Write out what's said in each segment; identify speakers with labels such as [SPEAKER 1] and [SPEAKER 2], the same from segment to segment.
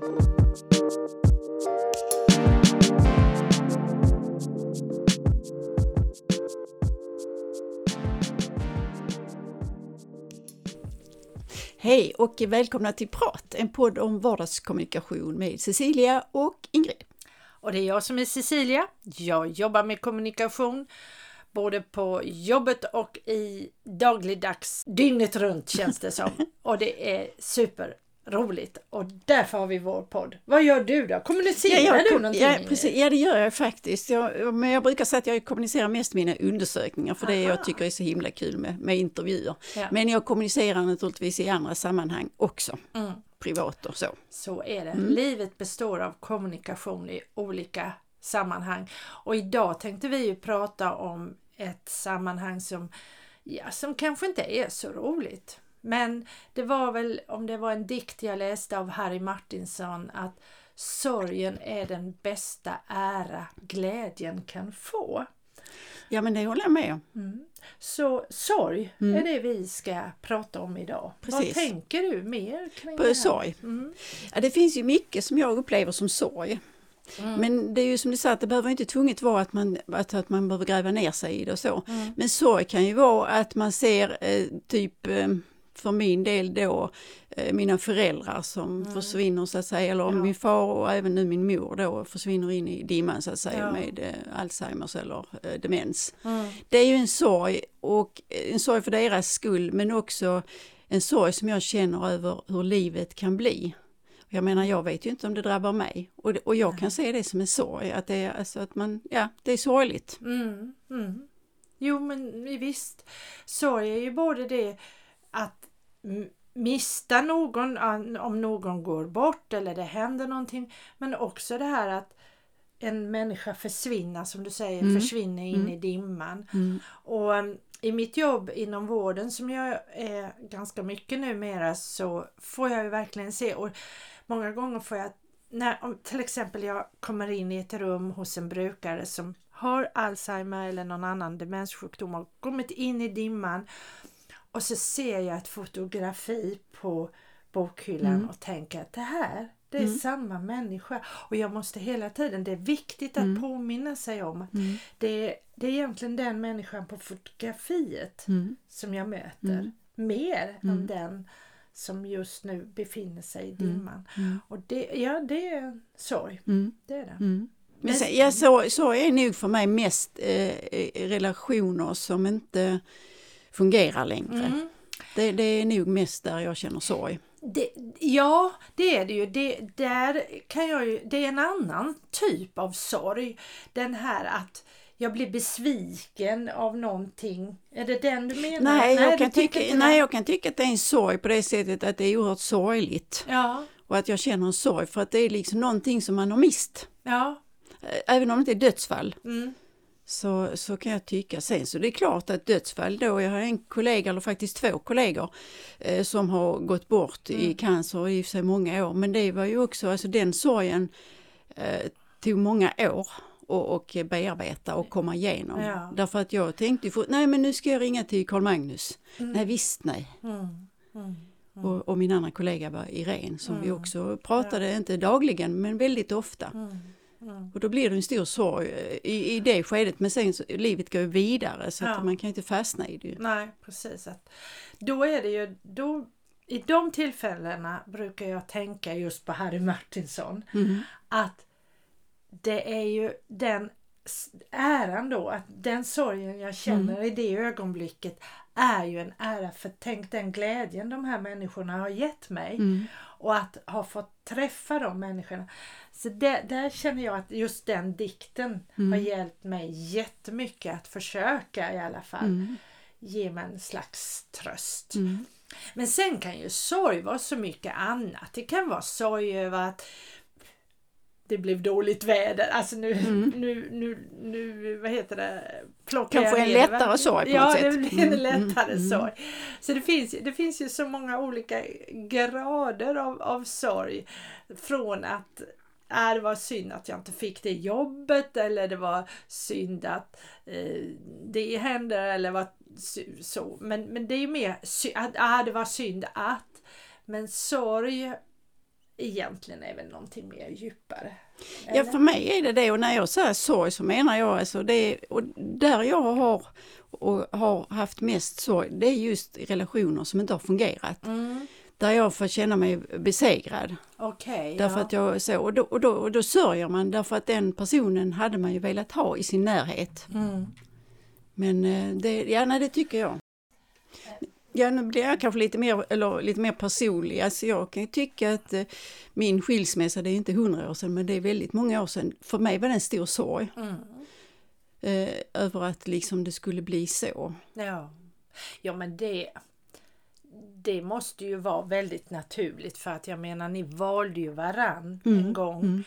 [SPEAKER 1] Hej och välkomna till Prat, en podd om vardagskommunikation med Cecilia och Ingrid.
[SPEAKER 2] Och det är jag som är Cecilia. Jag jobbar med kommunikation både på jobbet och i dagligdags, dygnet runt känns det som. och det är super roligt och därför har vi vår podd. Vad gör du då? Kommunicerar ja,
[SPEAKER 1] jag,
[SPEAKER 2] du någonting?
[SPEAKER 1] Ja, precis, ja, det gör jag faktiskt. Jag, men jag brukar säga att jag kommunicerar mest mina undersökningar för Aha. det jag tycker är så himla kul med, med intervjuer. Ja. Men jag kommunicerar naturligtvis i andra sammanhang också. Mm. Privat och så.
[SPEAKER 2] Så är det. Mm. Livet består av kommunikation i olika sammanhang. Och idag tänkte vi ju prata om ett sammanhang som, ja, som kanske inte är så roligt. Men det var väl, om det var en dikt jag läste av Harry Martinsson, att sorgen är den bästa ära glädjen kan få.
[SPEAKER 1] Ja men det håller jag med om.
[SPEAKER 2] Mm. Så sorg mm. är det vi ska prata om idag. Precis. Vad tänker du mer kring
[SPEAKER 1] På
[SPEAKER 2] det här?
[SPEAKER 1] sorg? Mm. Ja, det finns ju mycket som jag upplever som sorg. Mm. Men det är ju som du sa, att det behöver inte tvunget vara att man, att, att man behöver gräva ner sig i det och så. Mm. Men sorg kan ju vara att man ser eh, typ eh, för min del då eh, mina föräldrar som mm. försvinner så att säga, eller ja. min far och även nu min mor då försvinner in i dimman så att säga ja. med eh, Alzheimers eller eh, demens. Mm. Det är ju en sorg och eh, en sorg för deras skull men också en sorg som jag känner över hur livet kan bli. Jag menar jag vet ju inte om det drabbar mig och, och jag kan se det som en sorg, att det är, alltså att man, ja, det är sorgligt.
[SPEAKER 2] Mm, mm. Jo men visst, sorg är ju både det att mista någon om någon går bort eller det händer någonting. Men också det här att en människa försvinner som du säger, mm. försvinner in mm. i dimman. Mm. Och um, i mitt jobb inom vården som jag är ganska mycket numera så får jag ju verkligen se och många gånger får jag när om till exempel jag kommer in i ett rum hos en brukare som har Alzheimer eller någon annan demenssjukdom och kommit in i dimman och så ser jag ett fotografi på bokhyllan mm. och tänker att det här, det är mm. samma människa. Och jag måste hela tiden, det är viktigt att mm. påminna sig om att mm. det, det är egentligen den människan på fotografiet mm. som jag möter. Mm. Mer än den som just nu befinner sig i dimman. Och det, ja, det är sorg. Det är det.
[SPEAKER 1] Men sen, ja, så, så är nog för mig mest eh, relationer som inte fungerar längre. Mm. Det, det, är nog mest där jag känner sorg.
[SPEAKER 2] Det, ja, det är det ju. Det, där kan jag ju. Det är en annan typ av sorg. Den här att jag blir besviken av någonting. Är det den du menar?
[SPEAKER 1] Nej, nej jag, kan tycka, nej jag kan tycka att det är en sorg på det sättet att det är oerhört sorgligt. Ja. Och att jag känner en sorg för att det är liksom någonting som man har mist. Ja. Även om det inte är dödsfall. Mm. Så, så kan jag tycka. Sen så det är klart att dödsfall då, jag har en kollega, eller faktiskt två kollegor, eh, som har gått bort mm. i cancer i sig många år. Men det var ju också, alltså den sorgen eh, tog många år och, och bearbeta och komma igenom. Ja. Därför att jag tänkte, nej men nu ska jag ringa till Karl Magnus. Mm. Nej visst nej. Mm. mm. mm. Och, och, min andra kollega var Irene som vi mm. också pratade, ja. inte dagligen men väldigt ofta. Mm. Och då blir det en stor sorg eh, i, i det skedet men sen så, livet går ju vidare så ja. att man kan inte fastna i det.
[SPEAKER 2] Nej precis. Att, då är det ju, då, i de tillfällena brukar jag tänka just på Harry Martinsson. Mm. Att det är ju den äran då, att den sorgen jag känner mm. i det ögonblicket är ju en ära för tänk den glädjen de här människorna har gett mig. Mm. Och att ha fått träffa de människorna. Så det, där känner jag att just den dikten mm. har hjälpt mig jättemycket att försöka i alla fall mm. ge mig en slags tröst. Mm. Men sen kan ju sorg vara så mycket annat. Det kan vara sorg över att det blev dåligt väder. Alltså nu, mm. nu, nu, nu, vad heter det?
[SPEAKER 1] Plockar Kanske en lättare sorg på
[SPEAKER 2] ja,
[SPEAKER 1] något sätt.
[SPEAKER 2] Ja, det blir en mm, lättare mm. sorg. Så det finns, det finns ju så många olika grader av, av sorg. Från att äh, det var synd att jag inte fick det jobbet eller det var synd att eh, det hände eller var så. Men, men det är ju mer äh, det var synd att. Men sorg egentligen är väl någonting mer djupare.
[SPEAKER 1] Eller? Ja, för mig är det det och när jag säger sorg så menar jag alltså det, och där jag har och har haft mest sorg, det är just relationer som inte har fungerat. Mm. Där jag får känna mig besegrad.
[SPEAKER 2] Okay,
[SPEAKER 1] därför
[SPEAKER 2] ja.
[SPEAKER 1] att jag så, och då, och, då, och då sörjer man därför att den personen hade man ju velat ha i sin närhet. Mm. Men eh, det, ja, nej, det tycker jag. Ja, nu blir jag kanske lite mer, eller lite mer personlig. Alltså jag kan ju tycka att eh, min skilsmässa, det är inte hundra år sedan, men det är väldigt många år sedan. För mig var det en stor sorg. Mm. Eh, över att liksom det skulle bli så.
[SPEAKER 2] Ja, ja men det, det måste ju vara väldigt naturligt för att jag menar ni valde ju varann mm. en gång. Mm.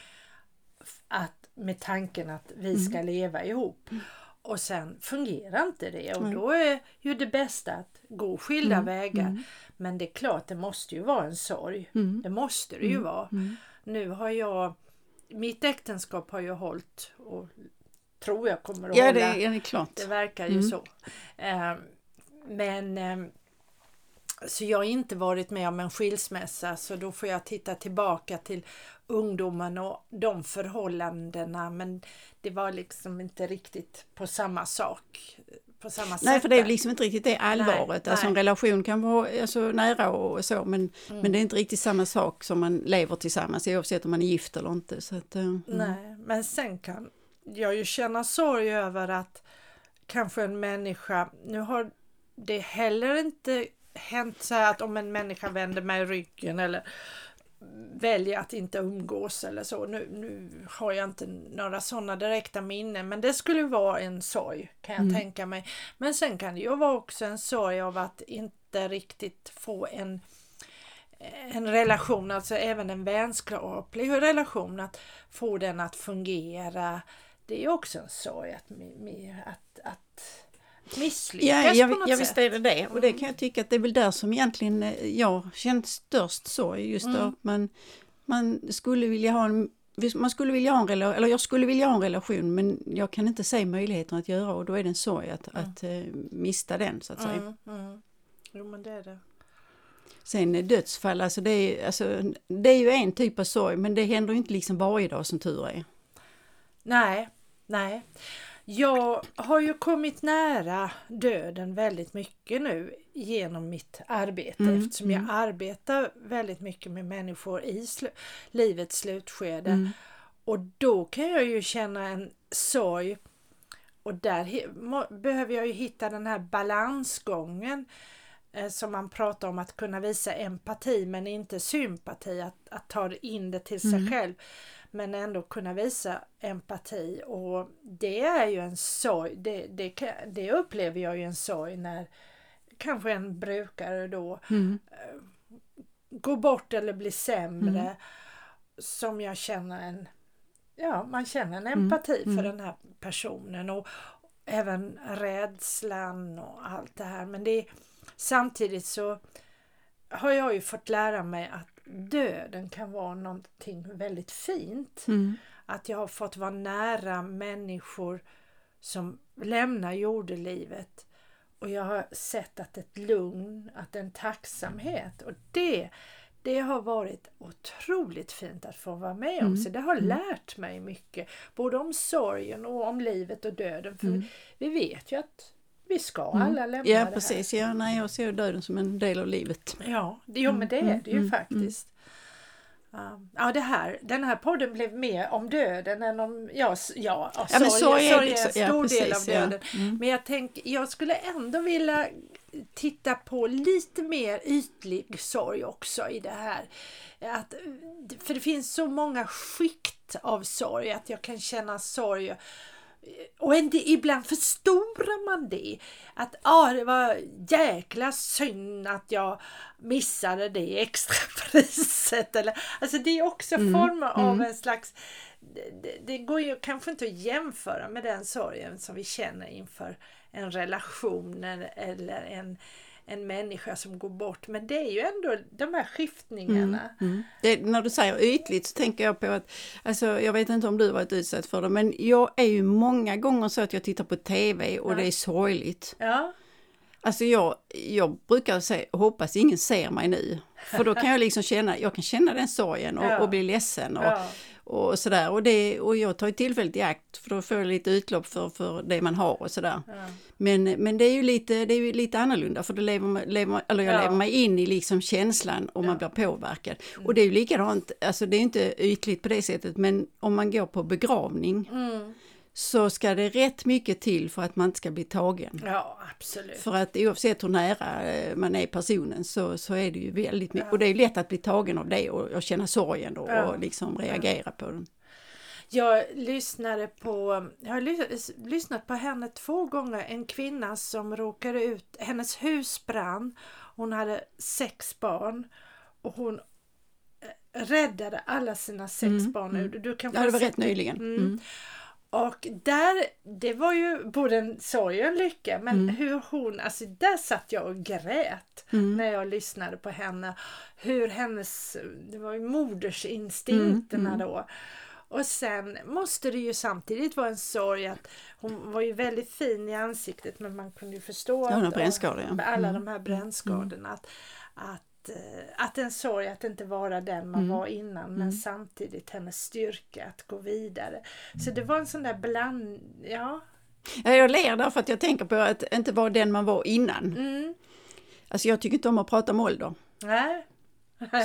[SPEAKER 2] Att, med tanken att vi ska mm. leva ihop. Och sen fungerar inte det och då är ju det bästa att gå skilda mm. vägar. Mm. Men det är klart, det måste ju vara en sorg. Mm. Det måste det ju mm. vara. Mm. Nu har jag, mitt äktenskap har ju hållit och tror jag kommer att
[SPEAKER 1] ja,
[SPEAKER 2] hålla.
[SPEAKER 1] Det, är klart.
[SPEAKER 2] det verkar ju så. Eh, men eh, så jag har inte varit med om en skilsmässa så då får jag titta tillbaka till ungdomen och de förhållandena men det var liksom inte riktigt på samma sak. På samma
[SPEAKER 1] nej,
[SPEAKER 2] sätt.
[SPEAKER 1] för det är liksom inte riktigt det allvaret. Nej, alltså en relation kan vara alltså, nära och så men, mm. men det är inte riktigt samma sak som man lever tillsammans oavsett om man är gift eller inte. Så att, mm.
[SPEAKER 2] Nej, men sen kan jag ju känna sorg över att kanske en människa, nu har det heller inte hänt så här att om en människa vänder mig ryggen eller väljer att inte umgås eller så. Nu, nu har jag inte några sådana direkta minnen men det skulle vara en sorg kan jag mm. tänka mig. Men sen kan det ju vara också en sorg av att inte riktigt få en en relation, alltså även en vänskaplig relation, att få den att fungera. Det är också en sorg att, att, att misslyckas ja,
[SPEAKER 1] jag,
[SPEAKER 2] på något
[SPEAKER 1] ja,
[SPEAKER 2] sätt.
[SPEAKER 1] visst är det det. Och det kan jag tycka att det är väl där som egentligen eh, jag känt störst sorg. Just mm. att man, man skulle vilja ha en man skulle vilja ha en relation, eller jag skulle vilja ha en relation men jag kan inte se möjligheten att göra och då är det en sorg att, mm. att uh, mista den så att säga. Mm,
[SPEAKER 2] mm. Jo men det är det.
[SPEAKER 1] Sen eh, dödsfall, alltså det, är, alltså det är ju en typ av sorg men det händer ju inte liksom varje dag som tur är.
[SPEAKER 2] Nej, nej. Jag har ju kommit nära döden väldigt mycket nu genom mitt arbete mm, eftersom mm. jag arbetar väldigt mycket med människor i sl livets slutskede. Mm. Och då kan jag ju känna en sorg och där behöver jag ju hitta den här balansgången eh, som man pratar om att kunna visa empati men inte sympati, att, att ta in det till sig mm. själv men ändå kunna visa empati och det är ju en sorg, det, det, det upplever jag ju en sorg när kanske en brukare då mm. Eh, går bort eller blir sämre mm. som jag känner en ja, man känner en mm. empati mm. för den här personen och även rädslan och allt det här men det är, samtidigt så har jag ju fått lära mig att döden kan vara någonting väldigt fint. Mm. Att jag har fått vara nära människor som lämnar jordelivet och jag har sett att ett lugn, att en tacksamhet och det det har varit otroligt fint att få vara med om. Mm. Så det har mm. lärt mig mycket. Både om sorgen och om livet och döden. För mm. vi vet ju att vi ska mm. alla lämna
[SPEAKER 1] ja,
[SPEAKER 2] det här.
[SPEAKER 1] precis. Ja, nej, jag ser döden som en del av livet.
[SPEAKER 2] Ja, det, jo, men det är det ju mm, mm, faktiskt. Ja, det här, den här podden blev mer om döden än om, ja, ja, ja sorg, sorg, är, sorg är en stor ja, del av döden. Ja. Mm. Men jag tänker, jag skulle ändå vilja titta på lite mer ytlig sorg också i det här. Att, för det finns så många skikt av sorg, att jag kan känna sorg och ibland förstorar man det. Att ah, det var jäkla synd att jag missade det extrapriset. Eller, alltså det är också mm, former mm. av en slags... Det, det, går ju kanske inte att jämföra med den sorgen som vi känner inför en relation eller en en människa som går bort. Men det är ju ändå de här skiftningarna. Mm, mm.
[SPEAKER 1] Det, när du säger ytligt så tänker jag på att, alltså jag vet inte om du varit utsatt för det, men jag är ju många gånger så att jag tittar på TV och ja. det är sorgligt.
[SPEAKER 2] Ja.
[SPEAKER 1] Alltså jag, jag brukar säga, hoppas ingen ser mig nu. För då kan jag liksom känna, jag kan känna den sorgen och, ja. och bli ledsen. Och, ja. och sådär. Och, det, och jag tar tillfället i akt för då får jag lite utlopp för, för det man har och sådär. Ja. Men, men det är ju lite, det är ju lite annorlunda för då lever man, lever, eller jag lever mig in i liksom känslan och man blir påverkad. Mm. Och det är ju likadant, alltså det är inte ytligt på det sättet men om man går på begravning mm så ska det rätt mycket till för att man inte ska bli tagen.
[SPEAKER 2] Ja, absolut.
[SPEAKER 1] För att oavsett hur nära eh, man är personen så, så är det ju väldigt mycket, ja. och det är lätt att bli tagen av det och, och känna sorgen och, ja. och liksom reagera ja. på den.
[SPEAKER 2] Jag lyssnade på, jag har lyssnat på henne två gånger, en kvinna som råkade ut, hennes hus brann, hon hade sex barn och hon eh, räddade alla sina sex mm, barn.
[SPEAKER 1] Mm. Du kan ja, det var rätt nyligen. Mm. Mm.
[SPEAKER 2] Och där, det var ju både en sorg och en lycka men mm. hur hon, alltså där satt jag och grät mm. när jag lyssnade på henne. Hur hennes, det var ju modersinstinkterna mm. då. Och sen måste det ju samtidigt vara en sorg att hon var ju väldigt fin i ansiktet men man kunde ju förstå
[SPEAKER 1] ja, att,
[SPEAKER 2] alla mm. de här brännskadorna. Att, att att, eh, att en sorg att inte vara den man mm. var innan men mm. samtidigt hennes styrka att gå vidare. Så det var en sån där bland... Ja.
[SPEAKER 1] Jag ler därför att jag tänker på att inte vara den man var innan. Mm. Alltså jag tycker inte om att prata om ålder.
[SPEAKER 2] Nej.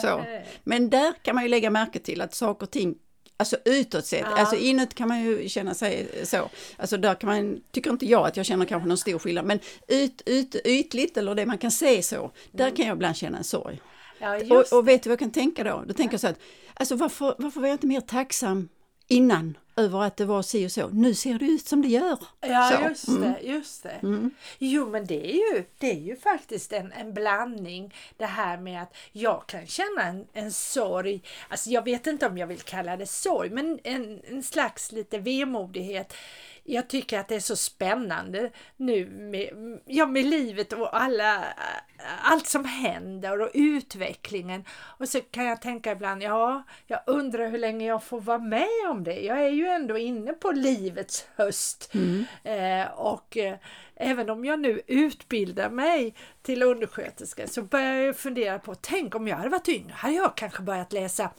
[SPEAKER 1] Så. Men där kan man ju lägga märke till att saker och ting Alltså utåt sett, ja. alltså inåt kan man ju känna sig så. Alltså där kan man, tycker inte jag att jag känner kanske någon stor skillnad, men ut, ut, ytligt eller det man kan se så, där mm. kan jag ibland känna en sorg. Ja, och, och, vet du vad jag kan tänka då? Då tänker jag så att, alltså varför, varför var jag inte mer tacksam innan över att det var si och så. Nu ser det ut som det gör.
[SPEAKER 2] Ja, så. just mm. det. Just det. Mm. Jo, men det är ju, det är ju faktiskt en, en blandning det här med att jag kan känna en, en sorg. Alltså jag vet inte om jag vill kalla det sorg, men en, en slags lite vemodighet jag tycker att det är så spännande nu med, ja, med livet och alla, allt som händer och utvecklingen. Och så kan jag tänka ibland, ja, jag undrar hur länge jag får vara med om det. Jag är ju ändå inne på livets höst. Mm. Eh, och eh, även om jag nu utbildar mig till undersköterska så börjar jag fundera på, tänk om jag hade varit yngre, hade jag kanske börjat läsa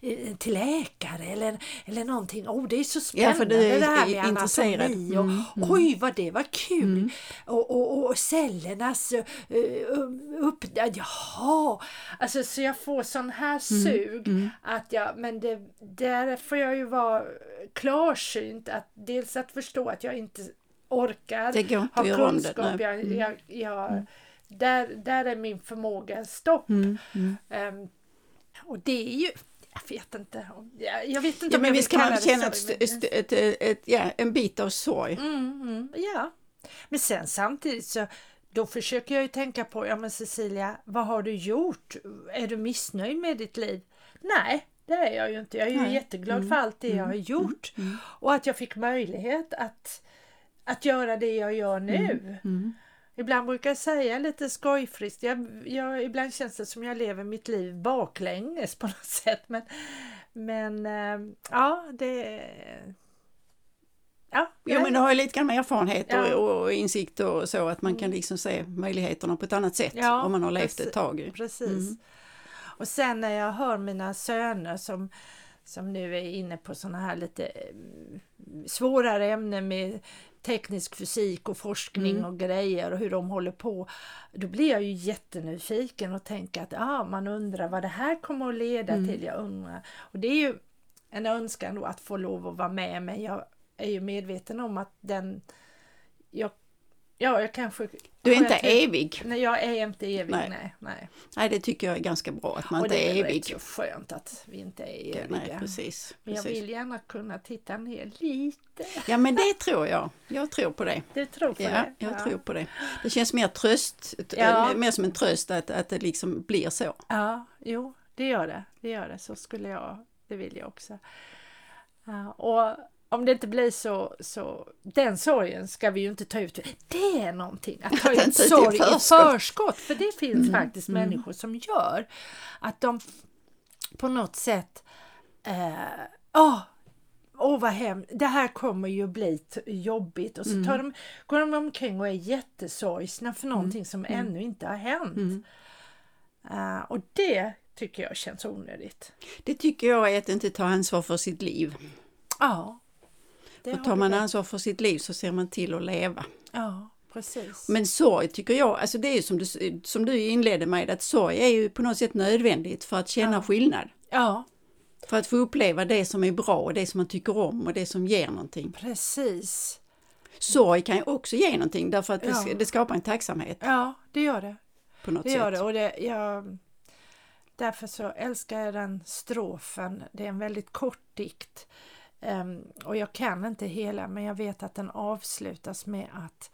[SPEAKER 2] eh, till läkare eller, eller någonting. Oh, det är så spännande ja, för du är, det här med anatomi och mm, mm. oj vad det var kul! Mm. Och, och, och cellernas uh, upp, jaha! Alltså så jag får sån här mm, sug mm. att jag, men det, där får jag ju vara klarsynt att dels att förstå att jag inte orkar,
[SPEAKER 1] det går
[SPEAKER 2] inte har kunskap. Det, jag, mm. jag, jag, mm. där, där är min förmåga stopp. Mm. Um, och det är ju jag vet inte. Jag, jag vet inte
[SPEAKER 1] ja, men vi ska man känna ett, ett, ett, ett, ja, en bit av sorg.
[SPEAKER 2] Mm, mm, ja, men sen samtidigt så då försöker jag ju tänka på, ja men Cecilia, vad har du gjort? Är du missnöjd med ditt liv? Nej, det är jag ju inte. Jag är ju Nej. jätteglad mm. för allt det jag har gjort mm. och att jag fick möjlighet att att göra det jag gör nu. Mm. Mm. Ibland brukar jag säga lite skojfriskt, jag, jag, ibland känns det som jag lever mitt liv baklänges på något sätt. Men, men äh, ja, det...
[SPEAKER 1] Ja, jo, men du har ju lite grann erfarenhet ja. och, och, insikt och så att man kan mm. liksom se möjligheterna på ett annat sätt ja, om man har levt ett tag.
[SPEAKER 2] Precis. Mm. Och sen när jag hör mina söner som som nu är inne på sådana här lite mm, svårare ämnen med teknisk fysik och forskning mm. och grejer och hur de håller på. Då blir jag ju jättenyfiken och tänker att ah, man undrar vad det här kommer att leda mm. till. Jag undrar. Och det är ju en önskan då att få lov att vara med men jag är ju medveten om att den jag Ja, jag kanske...
[SPEAKER 1] Du är inte evig?
[SPEAKER 2] Nej, jag är inte evig, nej. nej. nej.
[SPEAKER 1] Nej, det tycker jag är ganska bra att man och inte är evig. Och
[SPEAKER 2] det är rätt så skönt att vi inte är eviga.
[SPEAKER 1] nej, precis,
[SPEAKER 2] men jag vill gärna kunna titta ner lite.
[SPEAKER 1] Ja, men det tror jag. Jag tror på det.
[SPEAKER 2] Du tror på
[SPEAKER 1] ja,
[SPEAKER 2] det?
[SPEAKER 1] jag ja. tror på det. Det känns mer tröst, ja. mer som en tröst att, att det liksom blir så.
[SPEAKER 2] Ja, jo, det gör det. Det gör det. Så skulle jag, det vill jag också. Och om det inte blir så, så den sorgen ska vi ju inte ta ut. Det är någonting att ta ut sorg i förskott. För det finns mm, faktiskt mm. människor som gör att de på något sätt eh, oh, åh vad hemskt, det här kommer ju bli jobbigt och så tar mm. de, går de omkring och är jättesorgsna för någonting mm. som mm. ännu inte har hänt. Uh, och det tycker jag känns onödigt.
[SPEAKER 1] Det tycker jag är att inte ta ansvar för sitt liv.
[SPEAKER 2] Ja.
[SPEAKER 1] För tar man ansvar för sitt liv så ser man till att leva.
[SPEAKER 2] Ja, precis.
[SPEAKER 1] Men sorg tycker jag, alltså det är ju som du, som du inledde med, att sorg är ju på något sätt nödvändigt för att känna ja. skillnad.
[SPEAKER 2] Ja.
[SPEAKER 1] För att få uppleva det som är bra och det som man tycker om och det som ger någonting.
[SPEAKER 2] Precis.
[SPEAKER 1] Sorg kan ju också ge någonting därför att ja. det, det, skapar en tacksamhet.
[SPEAKER 2] Ja, det gör det.
[SPEAKER 1] På något
[SPEAKER 2] det
[SPEAKER 1] sätt.
[SPEAKER 2] gör det och det, jag, därför så älskar jag den strofen. Det är en väldigt kort dikt. Um, och jag kan inte hela men jag vet att den avslutas med att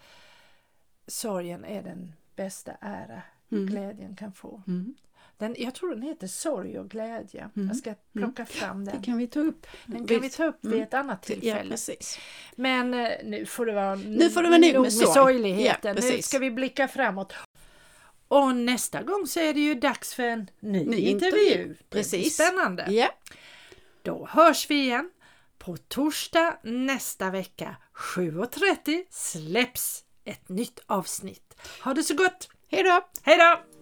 [SPEAKER 2] sorgen är den bästa ära mm. glädjen kan få. Mm. Den, jag tror den heter Sorg och glädje. Mm. Jag ska mm. plocka fram den.
[SPEAKER 1] Det kan vi ta upp.
[SPEAKER 2] Den kan vi ta upp vid mm. ett annat tillfälle.
[SPEAKER 1] Ja.
[SPEAKER 2] Men eh, nu får det vara,
[SPEAKER 1] nu får det vara nog med, med
[SPEAKER 2] sorgligheten. Ja, nu ska vi blicka framåt. Och nästa gång så är det ju dags för en ny, ny intervju. intervju.
[SPEAKER 1] Precis.
[SPEAKER 2] Spännande.
[SPEAKER 1] Ja.
[SPEAKER 2] Då hörs vi igen. På torsdag nästa vecka 7.30 släpps ett nytt avsnitt. Ha det så gott!
[SPEAKER 1] Hej då!
[SPEAKER 2] Hej då!